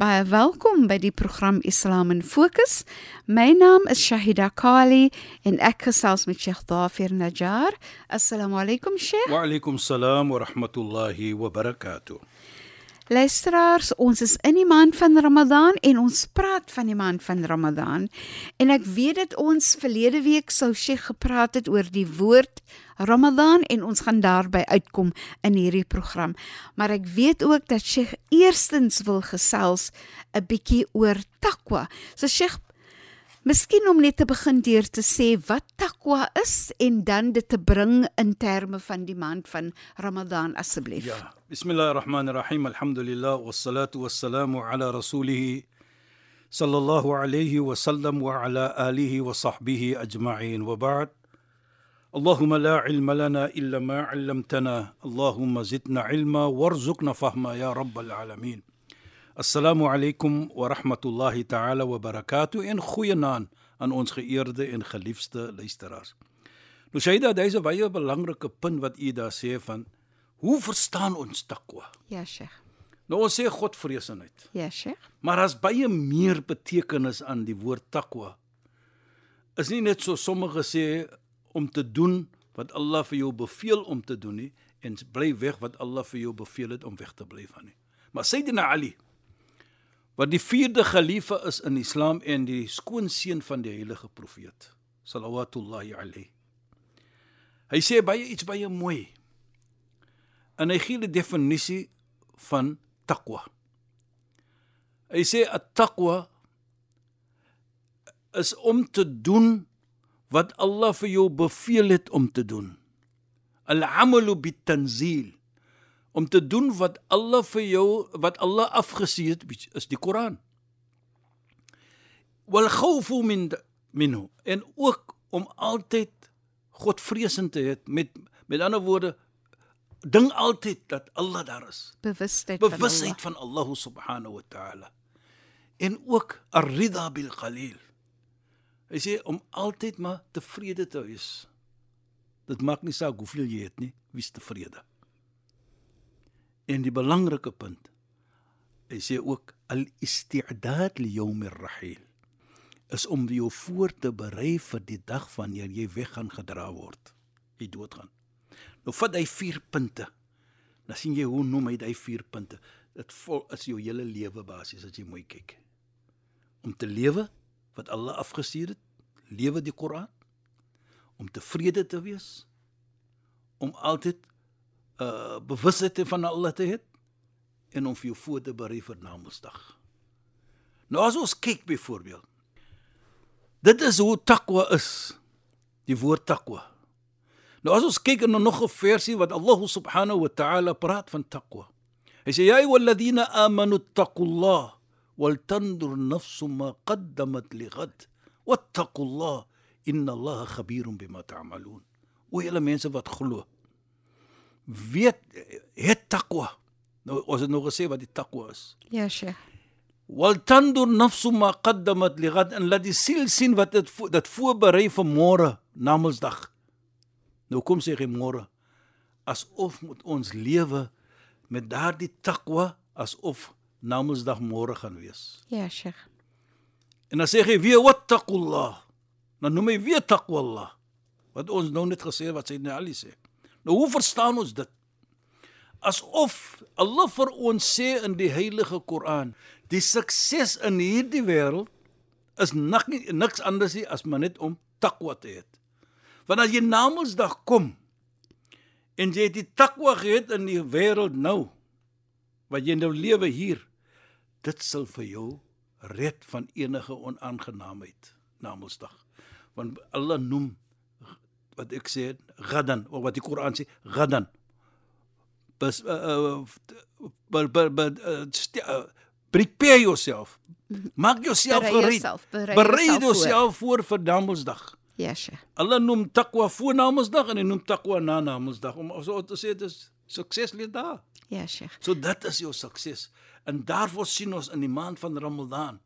Baie welkom by die program Islam in Fokus. My naam is Shahida Kali en ek gesels met Sheikh Dafir Najjar. Assalamu alaykum Sheikh. Wa alaykum salaam wa rahmatullahi wa barakatuh. Luisteraars, ons is in die maand van Ramadan en ons praat van die maand van Ramadan. En ek weet dat ons verlede week sou Sheikh gepraat het oor die woord Ramadan en ons gaan daarby uitkom in hierdie program. Maar ek weet ook dat Sheikh eerstens wil gesels 'n bietjie oor takwa. So Sheikh Miskien om net te begin deur te sê wat takwa is en dan dit te bring in terme van die maand van Ramadan asseblief. Ja, bismillahirrahmanirrahim. Alhamdulillah wassalatu wassalamu ala rasulih sallallahu alayhi wa sallam wa ala alihi wa sahbihi ajma'in. Wa ba'd. اللهم لا علم لنا إلا ما علمتنا اللهم زدنا علما وارزقنا فهما يا رب العالمين Assalamu alaykum wa rahmatullahi ta'ala wa barakatuh en goeienaand aan ons geëerde en geliefde luisteraars. Nou Shaida, dis 'n baie belangrike punt wat u daar sê van hoe verstaan ons takwa? Ja, Sheikh. Nou ons sê Godvreesenheid. Ja, Sheikh. Maar daar's baie meer betekenis aan die woord takwa. Is nie net so sommige sê om te doen wat Allah vir jou beveel om te doen nie en bly weg wat Allah vir jou beveel het om weg te bly van nie. Maar Sayyidina Ali wat die vierde geliefde is in Islam en die skoonseun van die heilige profeet sallallahu alayhi. Hy sê baie iets baie mooi. En hy gee die definisie van taqwa. Hy sê at-taqwa is om te doen wat Allah vir jou beveel het om te doen. Al-amalu bit-tanzil om te doen wat Allah vir jou wat Allah afgesien het is die Koran. Wal khawfu min minhu en ook om altyd Godvreesend te hê met met ander woorde ding altyd dat Allah daar is. Bewustheid, Bewustheid van Allah, van Allah subhanahu wa ta'ala. En ook ar-ridha bil qalil. Hy sê om altyd maar tevrede te wees. Dit maak nie saak hoeveel jy het nie, wees tevrede. En die belangrike punt hy sê ook al-isti'dad li yawm ar-rahil is om jou voor te berei vir die dag wanneer jy weg gaan gedra word. Jy doodgaan. Nou vat hy 4 punte. Dan sien jy hoe noem hy daai 4 punte. Dit vol is jou hele lewe basies as jy mooi kyk. Om te lewe wat Allah afgestuur het, lewe die Koran om tevrede te wees om altyd uh bewustheid van Allah te hê en om vir jou voor te berei vir Namedsdag. Nou as ons kyk byvoorbeeld. Dit is hoe takwa is. Die woord takwa. Nou as ons kyk in nog 'n versie wat Allah subhanahu wa ta'ala praat van takwa. Hy sê ya ayyuhalladhina amanu taqullah wal tandur nafsu ma qaddamat lighad wattaqullah inna Allaha khabirun bima ta'malun. O julle mense wat glo, weet het takwa. Nou ons het nog gesê wat die takwa is. Ja, Sheikh. Wal tandur nafsu ma qaddamat li ghad en laat die siel sien wat dit dit voorberei vir môre, Namedsdag. Nou kom sê hy môre asof moet ons lewe met daardie takwa asof Namedsdag môre gaan wees. Ja, Sheikh. En dan sê hy weer wattaqullah. Dan noem hy weer taqwallah. Wat ons nou net gesê wat sy Ali sê. Nou hoe verstaan ons dit? Asof Allah vir ons sê in die heilige Koran, die sukses in hierdie wêreld is nik, niks anders nie as maar net om takwa te hê. Want as jy Namedsdag kom en jy het die takwa gehad in die wêreld nou wat jy nou lewe hier dit sal vir jou red van enige onaangenaamheid na Mondsdag want Allah noem wat ek sê gadan of wat die Koran sê gadan bes uh, uh, uh, prepare yourself maak jouself gereed berei jouself voor vir Namedsdag Ja, Sheikh. Allah noem takwa voor Namedsdag en hy noem takwa na Namedsdag om so te sê dis sukses lê daar Ja, Sheikh. So dit is jou sukses. En daarvoor sien ons in die maand van Ramadan.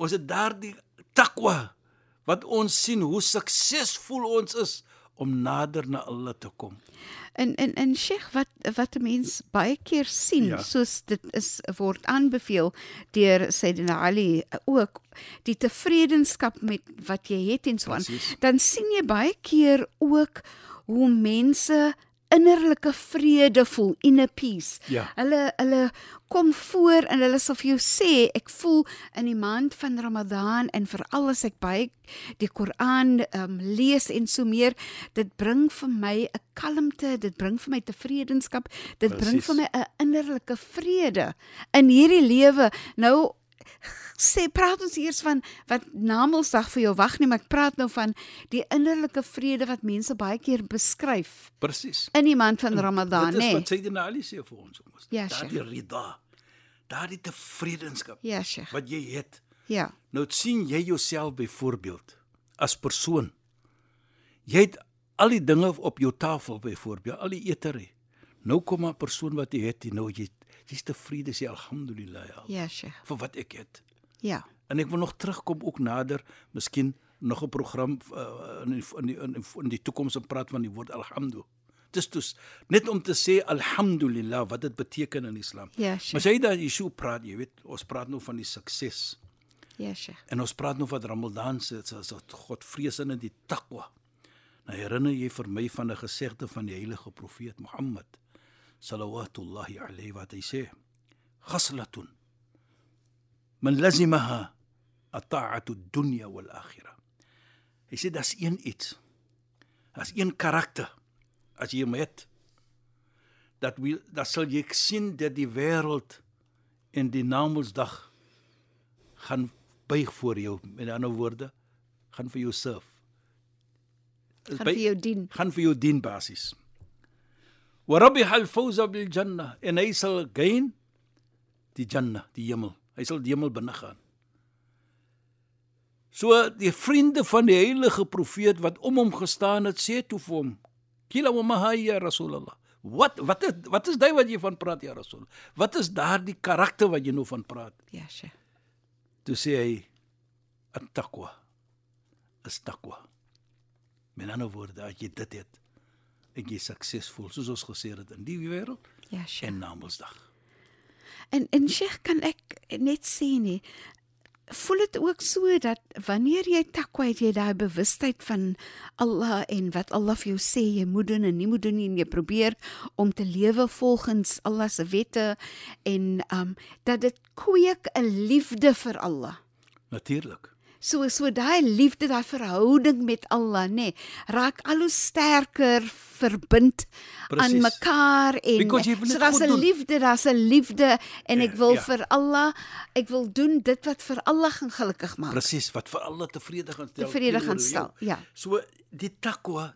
Ons het daardie takwa wat ons sien hoe suksesvol ons is om nader na Allah te kom. En en en Sheikh wat wat 'n mens baie keer sien Ja. soos dit is word aanbeveel deur Sayyidina Ali ook die tevredenskap met wat jy het en so aan. Dan sien jy baie keer ook hoe mense innerlike vrede voel, inner peace. Ja. Hulle hulle kom voor en hulle sal vir jou sê ek voel in die maand van Ramadan en veral as ek baie die Koran um, lees en so meer dit bring vir my 'n kalmte dit bring vir my tevredenskap dit bring Presies. vir my 'n innerlike vrede in hierdie lewe nou sê praat ons eers van wat Namedsdag vir jou wag nie maar ek praat nou van die innerlike vrede wat mense baie keer beskryf Presies. in die maand van Ramadan Dit is nê wat Sayyidina Ali sê vir ons. ons. Ja, daardie rida. Daardie tevredenskap ja Sheikh wat jy het. ja Nou sien jy jouself byvoorbeeld as persoon. Jy het al die dinge op jou tafel byvoorbeeld, al die eetery. Nou kom 'n persoon wat jy het, jy nou jy jy's tevrede sê alhamdulillah ja, ja Sheikh vir wat ek het. Ja En ek wil nog terugkom ook nader, miskien nog 'n program uh, in die, in die, in die, in die toekoms en praat van die woord alhamdu. Dis dus net om te sê alhamdulillah wat dit beteken in Islam. Ja, maar Sheikh. as jy daar Yeshua praat, jy weet, ons praat nou van die sukses. ja Sheikh En ons praat nou van Ramadan se se se Godvreesende die takwa. Nou herinner jy vir my van 'n gesegde van die heilige profeet Mohammed sallallahu alayhi wat hy sê: "Ghaslatun man lazimaha ata'atu dunya wal akhirah." Hy sê daar's een iets. Daar's een karakter. As jy hom het dat wil dat sal jy sien dat die wêreld en die Namedsdag gaan buig voor jou. Met ander woorde gaan vir jou surf gaan vir jou dien. gaan vir jou dien basies. Wa rabiha al fawza bil janna en hy sal gain die janna die hemel hy sal die hemel binne gaan. So die vriende van die heilige profeet wat om hom gestaan het sê toe vir hom kila wa mahaya rasulullah wat wat is, wat is daai wat jy van praat ja rasul? Wat is daardie karakter wat jy nou van praat? Ja Sheikh Toe sê hy at-taqwa is taqwa. Met ander woorde, as jy dit het, en jy suksesvol soos ons gesê het in die wêreld ja Sheikh en Namedsdag. En en Sheikh kan ek net sê nie voel dit ook so dat wanneer jy takwa het jy daai bewustheid van Allah en wat Allah vir jou sê jy moet doen en nie moet doen nie en jy probeer om te lewe volgens Allah se wette en um dat dit kweek 'n liefde vir Allah. Natuurlik. So so daai liefde, daai verhouding met Allah, nê, nee, raak al hoe sterker verbind Presies. aan mekaar en so daar's 'n liefde, daar's 'n liefde en ek Ja, wil ja. vir Allah, ek wil doen dit wat vir Allah gaan gelukkig maak. Presies wat vir alle tevrede gaan stel. Tevrede gaan stel, ja. So die taqwa,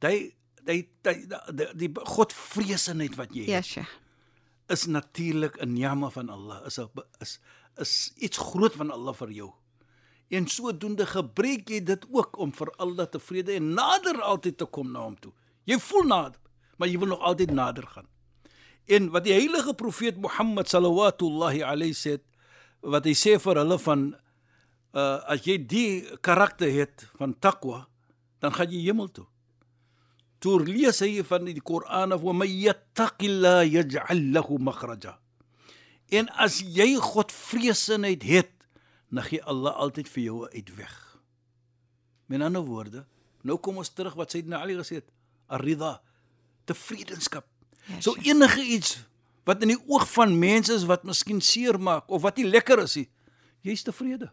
die die die die, die godvreesenheid wat jy Ja, het, Sheikh. is natuurlik 'n ni'ma van Allah. Is 'n is is iets groot van Allah vir jou. En sodoende gebruik jy dit ook om vir Allah tevrede en nader altyd te kom na hom toe. Jy voel nader, maar jy wil nog altyd nader gaan. En wat die heilige profeet Mohammed sallallahu alayhi sê, wat hy sê vir hulle van uh as jy die karakter het van taqwa, dan gaan jy hemel toe. Toe lees hy van die Koran of wa may yattaqilla yaj'al lahu makhraja. En as jy Godvreesenheid het, dan gee Allah altyd vir jou 'n uitweg. Met ander woorde, nou kom ons terug wat Sayyidina Ali gesê het, ar-ridha, tevredenskap. Ja, so enige iets wat in die oog van mense is wat miskien seer maak of wat nie lekker is nie, jy's tevrede.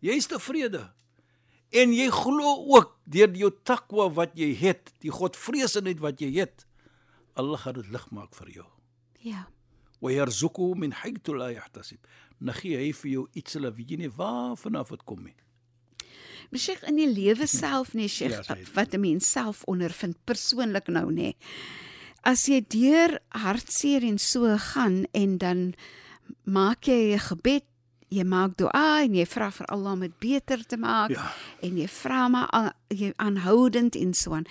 Jy's tevrede. En jy glo ook deur jou takwa wat jy het, die godvreesenheid wat jy het, Allah gaan dit lig maak vir jou. Ja. Wa yarzuquhu min haythu la yahtasib. Nagie hy vir jou iets hulle weet jy nie waar vanaf dit kom nie. Sheikh in die lewe self nee Sheikh Ja, dit. wat 'n mens self ondervind persoonlik nou nê. As jy deur hartseer en so gaan en dan maak jy 'n gebed, jy maak dua en jy vra vir Allah om dit beter te maak Ja. en jy vra maar aan- jy aanhoudend en so aan.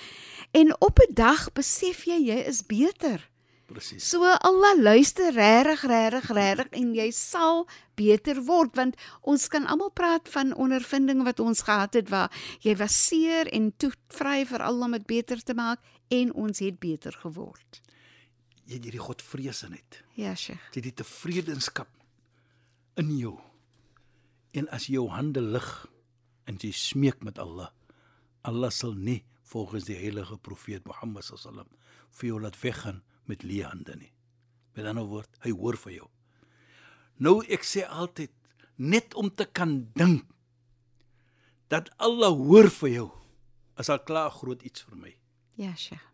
En op 'n dag besef jy jy is beter. Presies. So Allah luister regtig regtig regtig en jy sal beter word want ons kan almal praat van ondervindinge wat ons gehad het waar jy was seer en toe vry vir Allah om dit beter te maak en ons het beter geword. Jy het hierdie godvreesenheid. Ja, Sheikh. Jy het die tevredenskap in jou. En as jou hande lig en jy smeek met Allah, Allah sal nie volgens die heilige profeet Mohammed sallam vir jou laat weggaan met leë hande nie. Met 'n ander woord, hy hoor vir jou. Nou ek sê altyd net om te kan dink dat Allah hoor vir jou is al klaar groot iets vir my. Ja, Sheikh.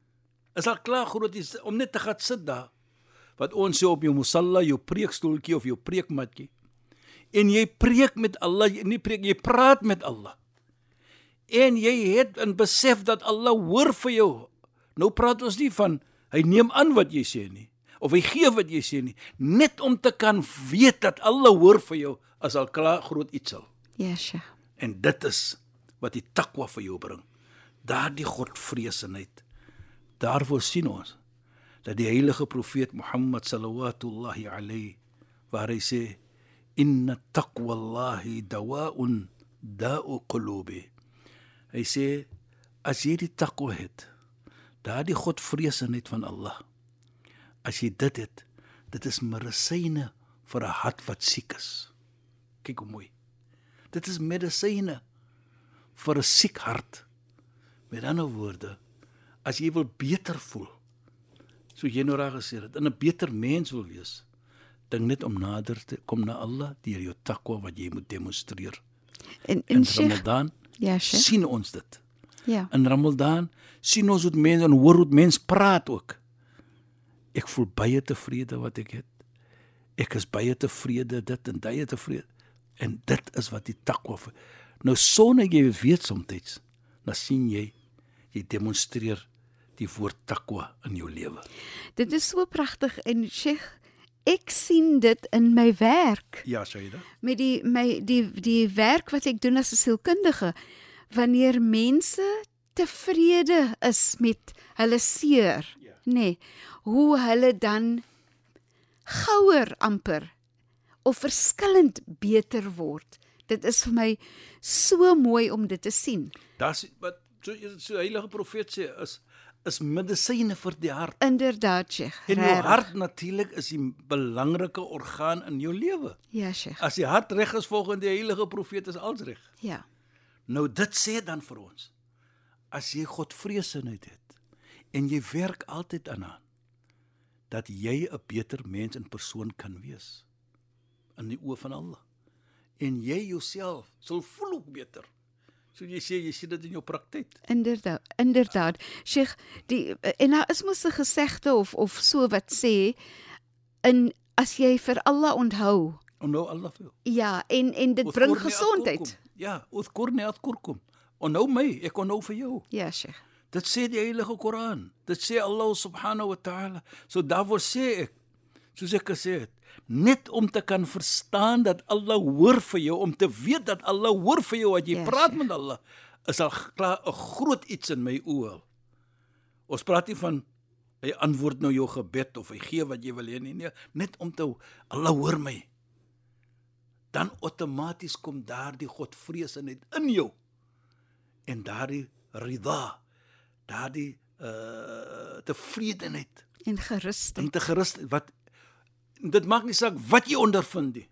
Is al klaar groot iets om net te gaan sit daar wat ons sê op jou musalla, jou preekstoeltjie of jou preekmatjie. En jy preek met Allah, jy nie preek, jy praat met Allah. En jy het in besef dat Allah hoor vir jou. Nou praat ons nie van hy neem aan wat jy sê nie of hy gee wat jy sê nie, net om te kan weet dat Allah hoor vir jou as al klaar groot iets al. Ja, Sheikh. En dit is wat die takwa vir jou bring. Daardie godvreesenheid. Daarvoor sien ons dat die heilige profeet Mohammed sallallahu alayhi waar hy sê inna taqwallahi dawa'un da'u qulubi. Hy sê as jy die takwa het, daardie godvreesenheid van Allah. As jy dit het, dit is medisyne vir 'n hart wat siek is. Kyk hoe mooi. Dit is medisyne vir 'n siek hart. Met ander woorde, as jy wil beter voel, so jy nou reg gesê het, in 'n beter mens wil wees, dink net om nader te kom na Allah deur jou takwa wat jy moet demonstreer. En In en Sheikh, Ramadan ja, Sheikh. sien ons dit. Ja. In Ramadan sien ons hoe mense en hoor hoe mense praat ook. Ek voel baie tevrede wat ek het. Ek is baie tevrede dit en baie tevrede. En dit is wat die takwa vir. Nou sonder jy weet soms, dan sien jy jy demonstreer die woord takwa in jou lewe. Dit is so pragtig en Sheikh, ek sien dit in my werk. Ja, Shaida. met die my die die werk wat ek doen as 'n sielkundige wanneer mense tevrede is met hulle seer Ja. nê nee, hoe hulle dan gouer amper of verskillend beter word dit is vir my so mooi om dit te sien Das wat so so heilige profeet sê is is medisyne vir die hart. inderdaad Sheikh En jou regtig. hart natuurlik is die belangrike orgaan in jou lewe. ja Sheikh As die hart reg is volgens die heilige profeet is alles reg. ja Nou dit sê dan vir ons as jy Godvreesenheid het en jy werk altyd aan aan dat jy 'n beter mens en persoon kan wees in die oë van Allah. En jy jouself sal voel ook beter. So jy sê jy sien dit in jou praktyk. Inderdaad, inderdaad. Sheikh, die en daar is mos 'n gesegde of of so wat sê in as jy vir Allah onthou. En nou Allah vir jou. Ja, en en dit bring Udhkurni gesondheid. Ja, udhkurni adkurkum. En nou my, ek onhou vir jou. Ja, Sheikh. Dit sê die Heilige Koran. Dit sê Allah subhanahu wa ta'ala. So daarvoor sê ek, soos ek gesê het, net om te kan verstaan dat Allah hoor vir jou, om te weet dat Allah hoor vir jou wat jy Ja, praat Sheikh. met Allah, is al klaar 'n groot iets in my oë. Ons praat nie van hy antwoord nou jou gebed of hy gee wat jy wil hê nie, nee, net om te Allah hoor my. Dan outomaties kom daardie Godvreesenheid in jou. En daardie ridha, daardie uh tevredenheid. En gerusheid. om te gerus wat dit maak nie saak wat jy ondervind nie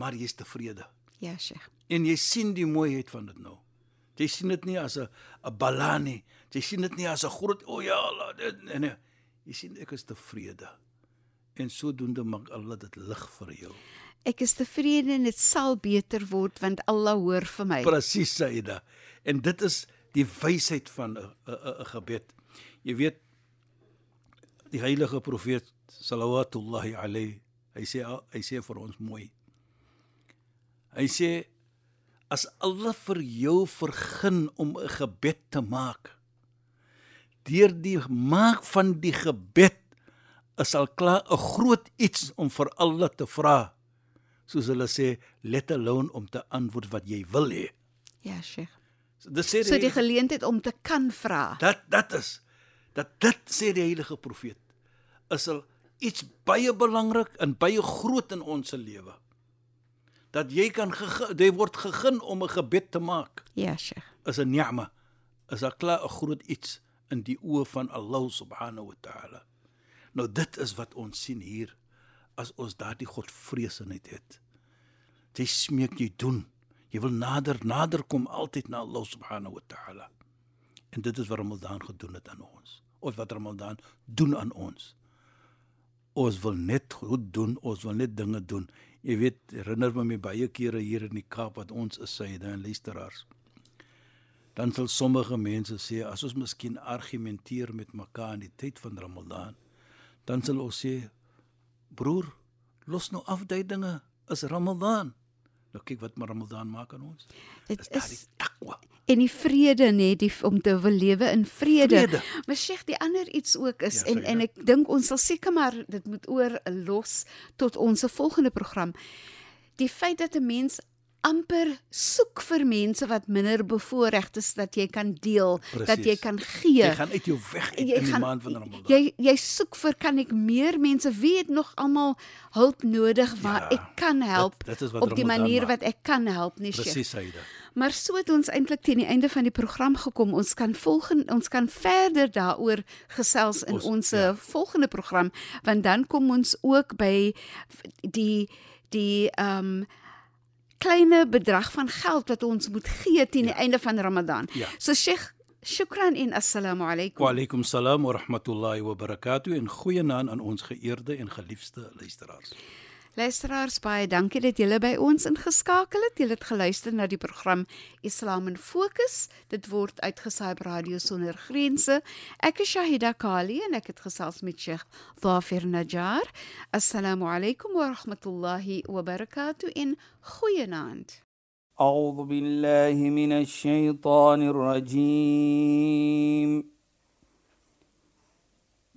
maar jy's tevrede. Ja, Sheikh. en jy sien die mooiheid van dit nou. Jy sien dit nie as 'n 'n balani jy sien dit nie as 'n groot o oh ja Allah dit nee, nee. Jy sien ek is tevrede. En sodoende maak Allah dit lig vir jou Ek is tevrede en dit sal beter word want Allah hoor vir my. presies Saida en dit is die wysheid van 'n 'n 'n gebed. Jy weet die heilige profeet sallallahu alayhi hy sê hy sê vir ons mooi. Hy sê as Allah vir jou vergun om 'n gebed te maak deur die maak van die gebed is al klaar 'n groot iets om vir Allah te vra soos hulle sê let alone om te antwoord wat jy wil hê Ja, Sheikh. so dit sê So die die, geleentheid om te kan vra. dat dat is dat dit sê die heilige profeet is al iets baie belangrik en baie groot in ons se lewe dat jy kan jy word gegun om 'n gebed te maak Ja, Sheikh. is 'n ni'ma is 'n klaar 'n groot iets in die oë van Allah subhanahu wa ta'ala. Nou dit is wat ons sien hier as ons daardie godvreesenheid het. Jy smeek jy doen. Jy wil nader nader kom altyd na Allah subhanahu wa ta'ala. En dit is wat Ramadan gedoen het aan ons. Of wat Ramadan doen aan ons. Ons wil net goed doen, ons wil net dinge doen. Jy weet, herinner my my baie kere hier in die Kaap wat ons is syde en luisteraars dan sal sommige mense sê as ons miskien argumenteer met mekaar in die tyd van Ramadan, dan sal ons sê broer, los nou af daai dinge, is Ramadan. Nou kyk wat Ramadan maak aan ons. Dit Is is takwa. en die vrede nê, die om te wil lewe in vrede. Vrede. Maar Sheikh, die ander iets ook is Ja, en en ek dink ons sal seker maar dit moet oor los tot ons volgende program. Die feit dat 'n mens amper soek vir mense wat minder bevoorreg is dat jy kan deel, dat jy kan gee. Jy gaan uit jou weg uit in die maand van Ramadan. Jy jy soek vir kan ek meer mense wie het nog almal hulp nodig waar Ja, ek kan help dit- dit op die Ramadan manier maak. wat ek kan help nie. Presies hyde. Maar so het ons eintlik teen die einde van die program gekom. Ons kan volgende ons kan verder daaroor gesels in Ons- ons ja. ja. volgende program want dan kom ons ook by die die ehm um, kleine bedrag van geld wat ons moet gee teen ja. die einde van Ramadan. Ja. So Sheikh, shukran en assalamu alaykum. Wa alaykum salaam wa rahmatullahi wa barakatuh en goeienaand aan ons geëerde en geliefde luisteraars. Luisteraars, baie dankie dat julle by ons ingeskakel het. Julle het geluister na die program Islam in Fokus. Dit word uitgesaai op Radio Sonder Grense. Ek is Shahida Kali en ek het gesels met Sheikh Dhafir Najjar. Assalamu alaykum wa rahmatullahi wa barakatuh in goeienaand. أعوذ بالله من الشيطان الرجيم